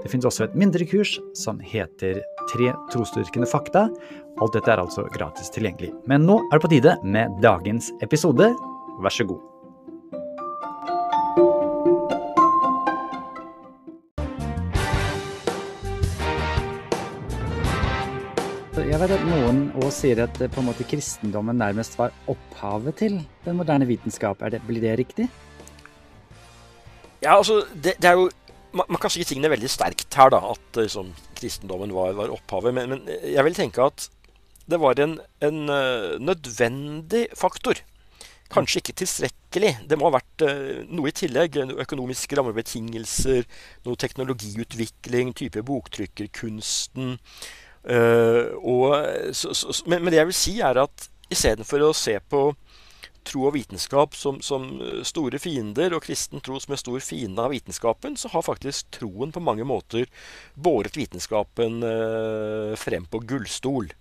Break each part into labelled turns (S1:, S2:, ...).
S1: Det finnes også et mindre kurs som heter Tre trosdyrkende fakta. Alt dette er altså gratis tilgjengelig. Men nå er det på tide med dagens episode. Vær så god. Jeg vet at Noen også sier at på en måte kristendommen nærmest var opphavet til den moderne vitenskap. Det, blir det riktig?
S2: Ja, altså, det, det er jo man, man, kan si tingene veldig sterkt her, da. At liksom, kristendommen var, var opphavet. Men, men, jeg vil tenke at det var en, en uh, nødvendig faktor. Kanskje ikke tilstrekkelig. Det må ha vært uh, noe i tillegg. Økonomiske rammebetingelser, noe teknologiutvikling, type boktrykkerkunsten. Uh, og, så, så, men, men, det jeg vil si, er at istedenfor å se på tro og vitenskap som, som, eh, store fiender, og kristen tro som en stor fiende av vitenskapen, så har faktisk troen på mange måter båret vitenskapen eh, frem på gullstol.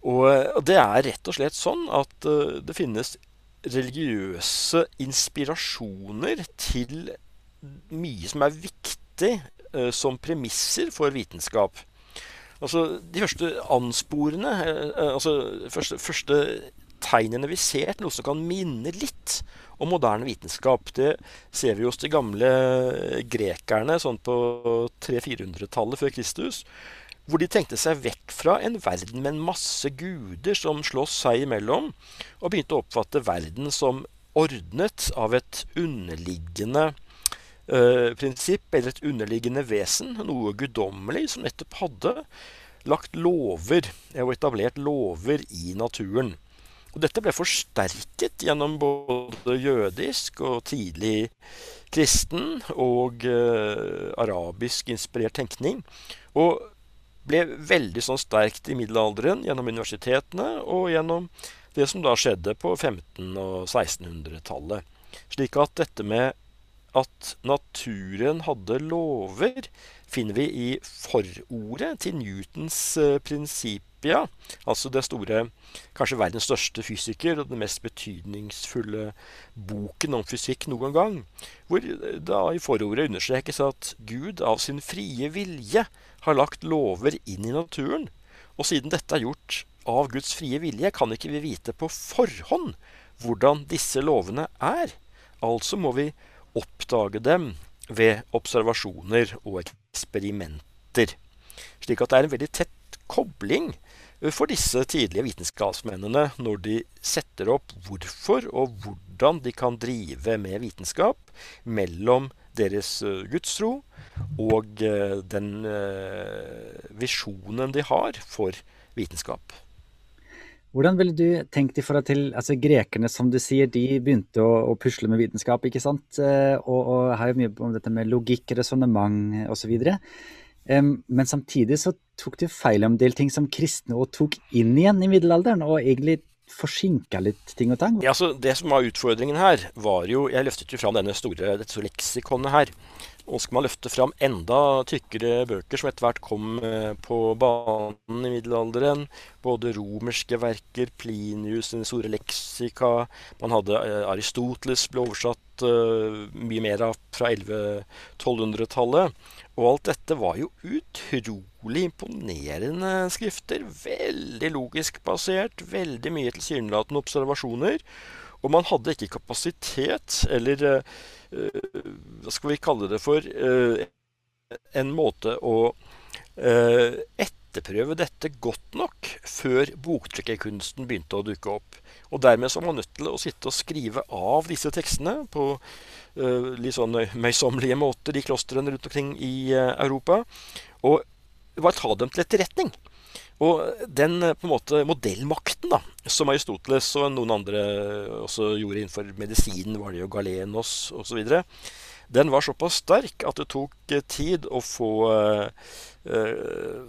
S2: Og, og, det er rett og slett sånn at eh, det finnes religiøse inspirasjoner til mye som er viktig eh, som premisser for vitenskap. Altså, De første ansporene, uh, altså første, første tegnene vi ser til noe som kan minne litt om moderne vitenskap. Det ser vi hos de gamle grekerne sånn på 300-400-tallet før Kristus. Hvor de tenkte seg vekk fra en verden med en masse guder som slåss seg imellom, og begynte å oppfatte verden som ordnet av et underliggende uh, prinsipp, eller et underliggende vesen, noe guddommelig, som nettopp hadde lagt lover og etablert lover i naturen. Og dette ble forsterket gjennom både jødisk og tidlig kristen og eh, arabisk inspirert tenkning. Og ble veldig sånn sterkt i middelalderen gjennom universitetene og gjennom det som da skjedde på 1500- og 1600-tallet. Slik at dette med at naturen hadde lover, finner vi i forordet til Newtons uh, prinsipp Olympia, altså det store, kanskje verdens største fysiker og den mest betydningsfulle boken om fysikk noen gang, hvor da i forordet understrekes at Gud av sin frie vilje har lagt lover inn i naturen, og siden dette er gjort av Guds frie vilje, kan ikke vi vite på forhånd hvordan disse lovene er. Altså må vi oppdage dem ved observasjoner og eksperimenter. Slik at det er en veldig tett kobling for disse tidlige vitenskapsmennene når de setter opp hvorfor og hvordan de kan drive med vitenskap mellom deres eh, gudstro og eh, den eh, visjonen de har for vitenskap.
S1: Hvordan ville du tenkt i forhold til altså Grekerne, som du sier, de begynte å, å pusle med vitenskap, ikke sant? Og, og har jo mye om dette med logikk, resonnement osv. Um, men samtidig så tok de feil om en del ting som kristne og tok inn igjen i middelalderen, og egentlig forsinka litt ting og tang.
S2: Ja, altså Det som var utfordringen her, var jo Jeg løftet jo fram denne store, leksikonet her. Og skal man løfte fram enda tykkere bøker som etter hvert kom eh, på banen i middelalderen. Både romerske verker, Plinius, den store leksika Man hadde eh, Aristoteles ble oversatt uh, mye mer av fra 1100-1200-tallet. Og alt dette var jo utrolig imponerende skrifter. Veldig logisk basert. Veldig mye tilsynelatende observasjoner. Og man hadde ikke kapasitet, eller uh, hva skal vi kalle det for, uh, en måte å uh, etterprøve dette godt nok før boktrykkerkunsten begynte å dukke opp. Og dermed så var man nødt til å sitte og skrive av disse tekstene på litt sånn møysommelige måter i klostrene rundt omkring i Europa. Og bare ta dem til etterretning. Og den eh, på en måte modellmakten da, som Aristoteles og noen andre også gjorde innenfor medisin, var det jo Galenos osv., den var såpass sterk at det tok tid å få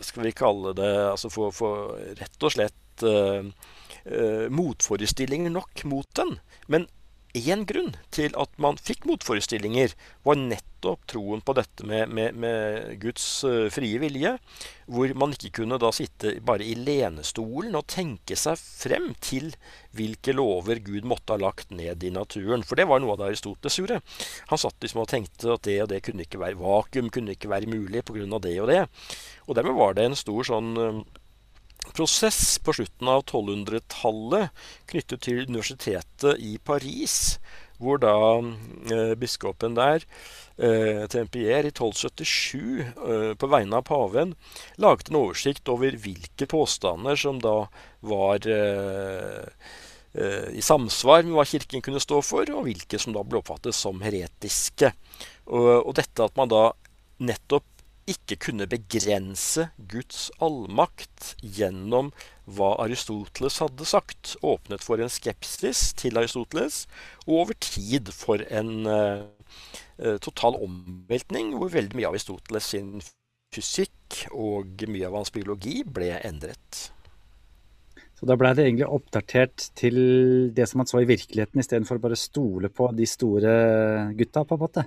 S2: Skal vi kalle det altså få, få rett og slett eh, motforestillinger nok mot den. Men én grunn til at man fikk motforestillinger, var nettopp troen på dette med, med, med Guds uh, frie vilje. Hvor man ikke kunne da sitte bare i lenestolen og tenke seg frem til hvilke lover Gud måtte ha lagt ned i naturen. For det var noe av det Aristoteles gjorde. Han satt liksom og tenkte at det og det kunne ikke være vakuum, kunne ikke være mulig pga. det og det. Og dermed var det en stor sånn uh, prosess på slutten av 1200-tallet knyttet til universitetet i Paris, hvor da eh, biskopen der, eh, Tempier, i 1277 eh, på vegne av paven laget en oversikt over hvilke påstander som da var eh, eh, i samsvar med hva Kirken kunne stå for, og hvilke som da ble oppfattet som heretiske. Og, og dette at man da nettopp ikke kunne begrense Guds allmakt gjennom hva Aristoteles hadde sagt, åpnet for en skepsis til Aristoteles, og over tid for en uh, total omveltning, hvor veldig mye av Aristoteles sin fysikk og mye av hans biologi ble endret.
S1: Så da blei det egentlig oppdatert til det som man så i virkeligheten, istedenfor bare å stole på de store gutta, på en måte?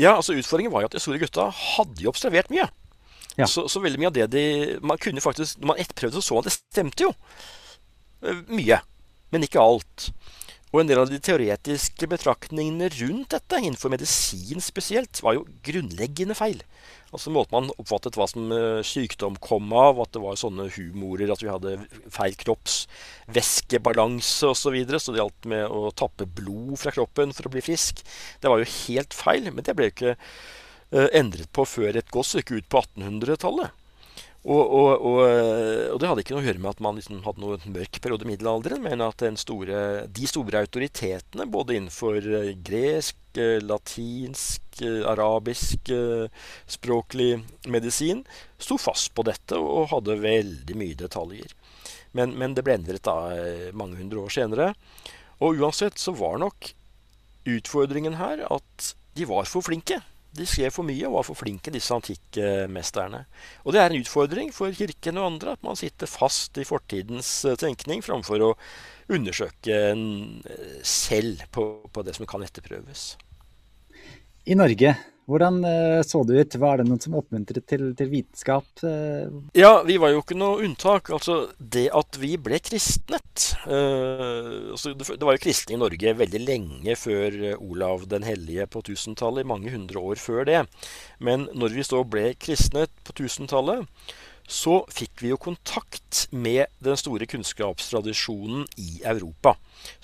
S2: Ja, altså Utfordringen var jo at de store gutta hadde jo observert mye. Ja. Så, så, veldig mye av det de Man kunne faktisk Når man etterprøvde, så så man at det stemte jo. Eh, mye. Men ikke alt. Og en del av de teoretiske betraktningene rundt dette, innenfor medisin spesielt, var jo grunnleggende feil. Altså Måten man oppfattet hva som eh, sykdom kom av, at det var sånne humorer, at vi hadde feil kroppsvæskebalanse osv. Så, videre, så det gjaldt med å tappe blod fra kroppen for å bli frisk. Det var jo helt feil, men det ble jo ikke uh, endret på før et godt stykke ut på 1800-tallet. Og, og, og, eh, og, det hadde ikke noe å gjøre med at man liksom hadde noe mørk periode i middelalderen, men at store, de store autoritetene, både innenfor eh, gresk, eh, latinsk, arabisk språklig medisin, sto fast på dette og hadde veldig mye detaljer. Men, men det ble endret da mange hundre år senere. Og uansett så var nok utfordringen her at de var for flinke. De skrev for mye og var for flinke, disse antikkmesterne. Og det er en utfordring for Kirken og andre at man sitter fast i fortidens eh, tenkning framfor å undersøke eh, selv på, på det som kan etterprøves.
S1: I Norge hvordan uh, så det ut? Var det noen som oppmuntret til, til vitenskap? Uh?
S2: Ja, vi var jo ikke noe unntak. Altså, det at vi ble kristnet uh, altså, det, var jo kristne i Norge veldig lenge før Olav den hellige på 1000-tallet. Mange hundre år før det. Men når vi så ble kristnet på 1000-tallet, så fikk vi jo kontakt med den store kunnskapstradisjonen i Europa.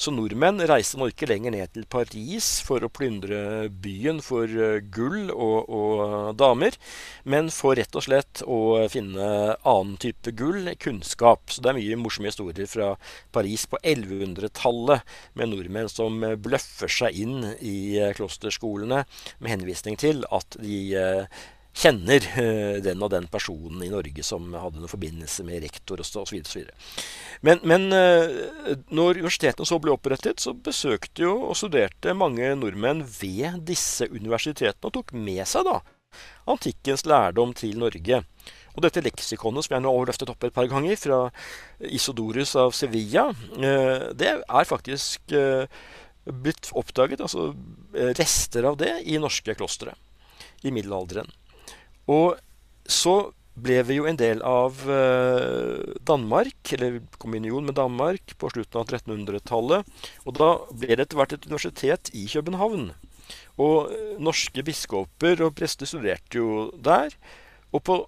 S2: Så nordmenn reiste nå ikke lenger ned til Paris for å plyndre byen for eh, gull og, og damer, men for rett og slett å finne annen type gull, kunnskap. Så det er mye morsomme historier fra Paris på 1100-tallet med nordmenn som bløffer seg inn i eh, klosterskolene med henvisning til at de eh, kjenner uh, den og den personen i Norge som hadde noen forbindelse med rektor osv. Men, men uh, når universitetene så ble opprettet, så besøkte jo og studerte mange nordmenn ved disse universitetene og tok med seg da antikkens lærdom til Norge. Og dette leksikonet som jeg nå har løftet opp et par ganger, fra Isodorus av Sevilla, uh, det er faktisk blitt oppdaget, altså rester av det, i norske klostre i middelalderen. Og så ble vi jo en del av eh, Danmark, eller kom i union med Danmark på slutten av 1300-tallet. Og da ble det etter hvert et universitet i København. Og eh, norske biskoper og prester studerte jo der. Og på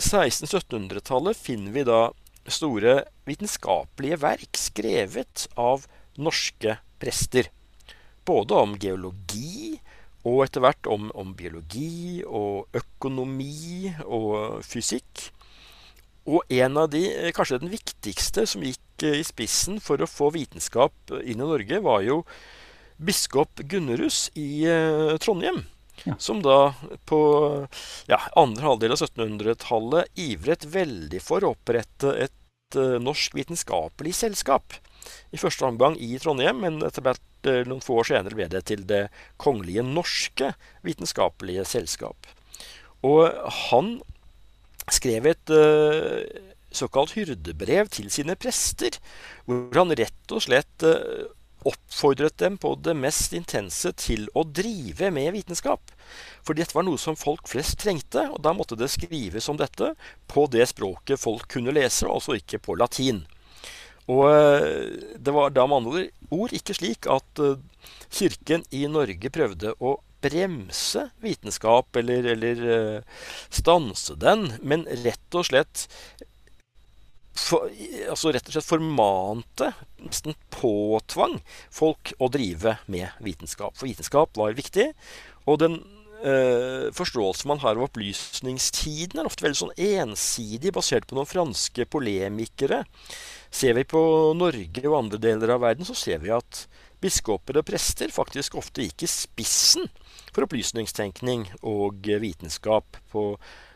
S2: 1600-1700-tallet finner vi da store vitenskapelige verk skrevet av norske prester. Både om geologi, og etter hvert om, om, biologi og økonomi og fysikk. Og en av de, eh, kanskje den viktigste, som gikk eh, i spissen for å få vitenskap inn i Norge, var jo biskop Gunnerus i eh, Trondheim. Ja. Som da på ja, andre halvdel av 1700-tallet ivret veldig for å opprette et uh, norsk vitenskapelig selskap. I første omgang i Trondheim, men etter hvert Eh, noen få år senere ble det til Det kongelige norske vitenskapelige selskap. Og han skrev et uh, såkalt hyrdebrev til sine prester, hvor han rett og slett eh, oppfordret dem på det mest intense til å drive med vitenskap. For dette var noe som folk flest trengte, og da måtte det skrives om dette på det språket folk kunne lese, altså ikke på latin. Og eh, det var da med andre ord ikke slik at eh, kirken i Norge prøvde å bremse vitenskap eller, eller eh, stanse den, men rett og slett for, altså rett og slett formante, nesten påtvang, folk å drive med vitenskap. For vitenskap var viktig. Og den eh, forståelsen man har av opplysningstiden, er ofte veldig sånn ensidig, basert på noen franske polemikere. Ser vi på Norge og andre deler av verden, så ser vi at biskoper og prester faktisk ofte gikk i spissen for opplysningstenkning og vitenskap på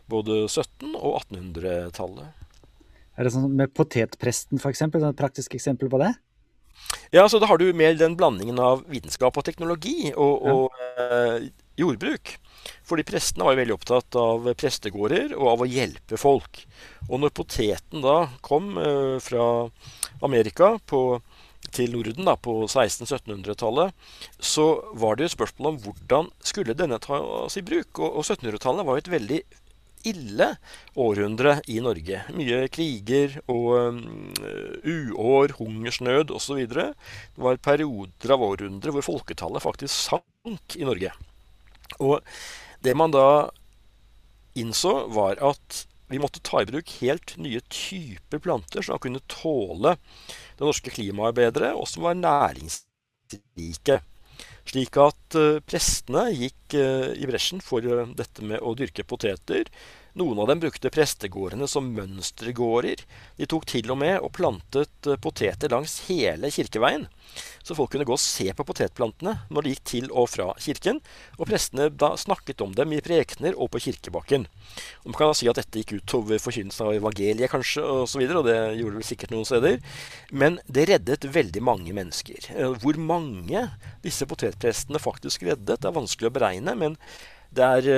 S2: både 1700- og 1800-tallet.
S1: Er det sånn med potetpresten, f.eks.? Et praktisk eksempel på det?
S2: Ja, så da har du mer den blandingen av vitenskap og teknologi og, og eh, jordbruk. Fordi prestene var jo veldig opptatt av prestegårder og av å hjelpe folk. Og når poteten da kom eh, fra Amerika på, til Norden da, på 1600-1700-tallet, så var det jo spørsmål om hvordan skulle denne tas i bruk. Og, og 1700-tallet var jo et veldig ille århundre i Norge. Mye kriger og um, uår, hungersnød osv. Det var perioder av århundre hvor folketallet faktisk sank i Norge. Og det man da innså, var at vi måtte ta i bruk helt nye typer planter som kunne tåle det norske klimaet bedre, og som var næringsrike. Slik at uh, prestene gikk uh, i bresjen for uh, dette med å dyrke poteter. Noen av dem brukte prestegårdene som mønstergårder. De tok til og med og plantet poteter langs hele kirkeveien. Så folk kunne gå og se på potetplantene når de gikk til og fra kirken. Og prestene da snakket om dem i prekener og på kirkebakken. Og man kan da si at dette gikk utover forkynnelsen av evangeliet, kanskje, og, så videre, og det gjorde det sikkert noen steder. Men det reddet veldig mange mennesker. Hvor mange disse potetprestene faktisk reddet, det er vanskelig å beregne, men det er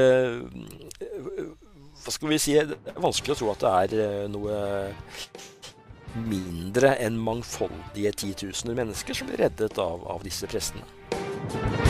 S2: hva skal vi si, Det er vanskelig å tro at det er eh, noe mindre enn mangfoldige titusener mennesker som blir reddet av, av disse prestene.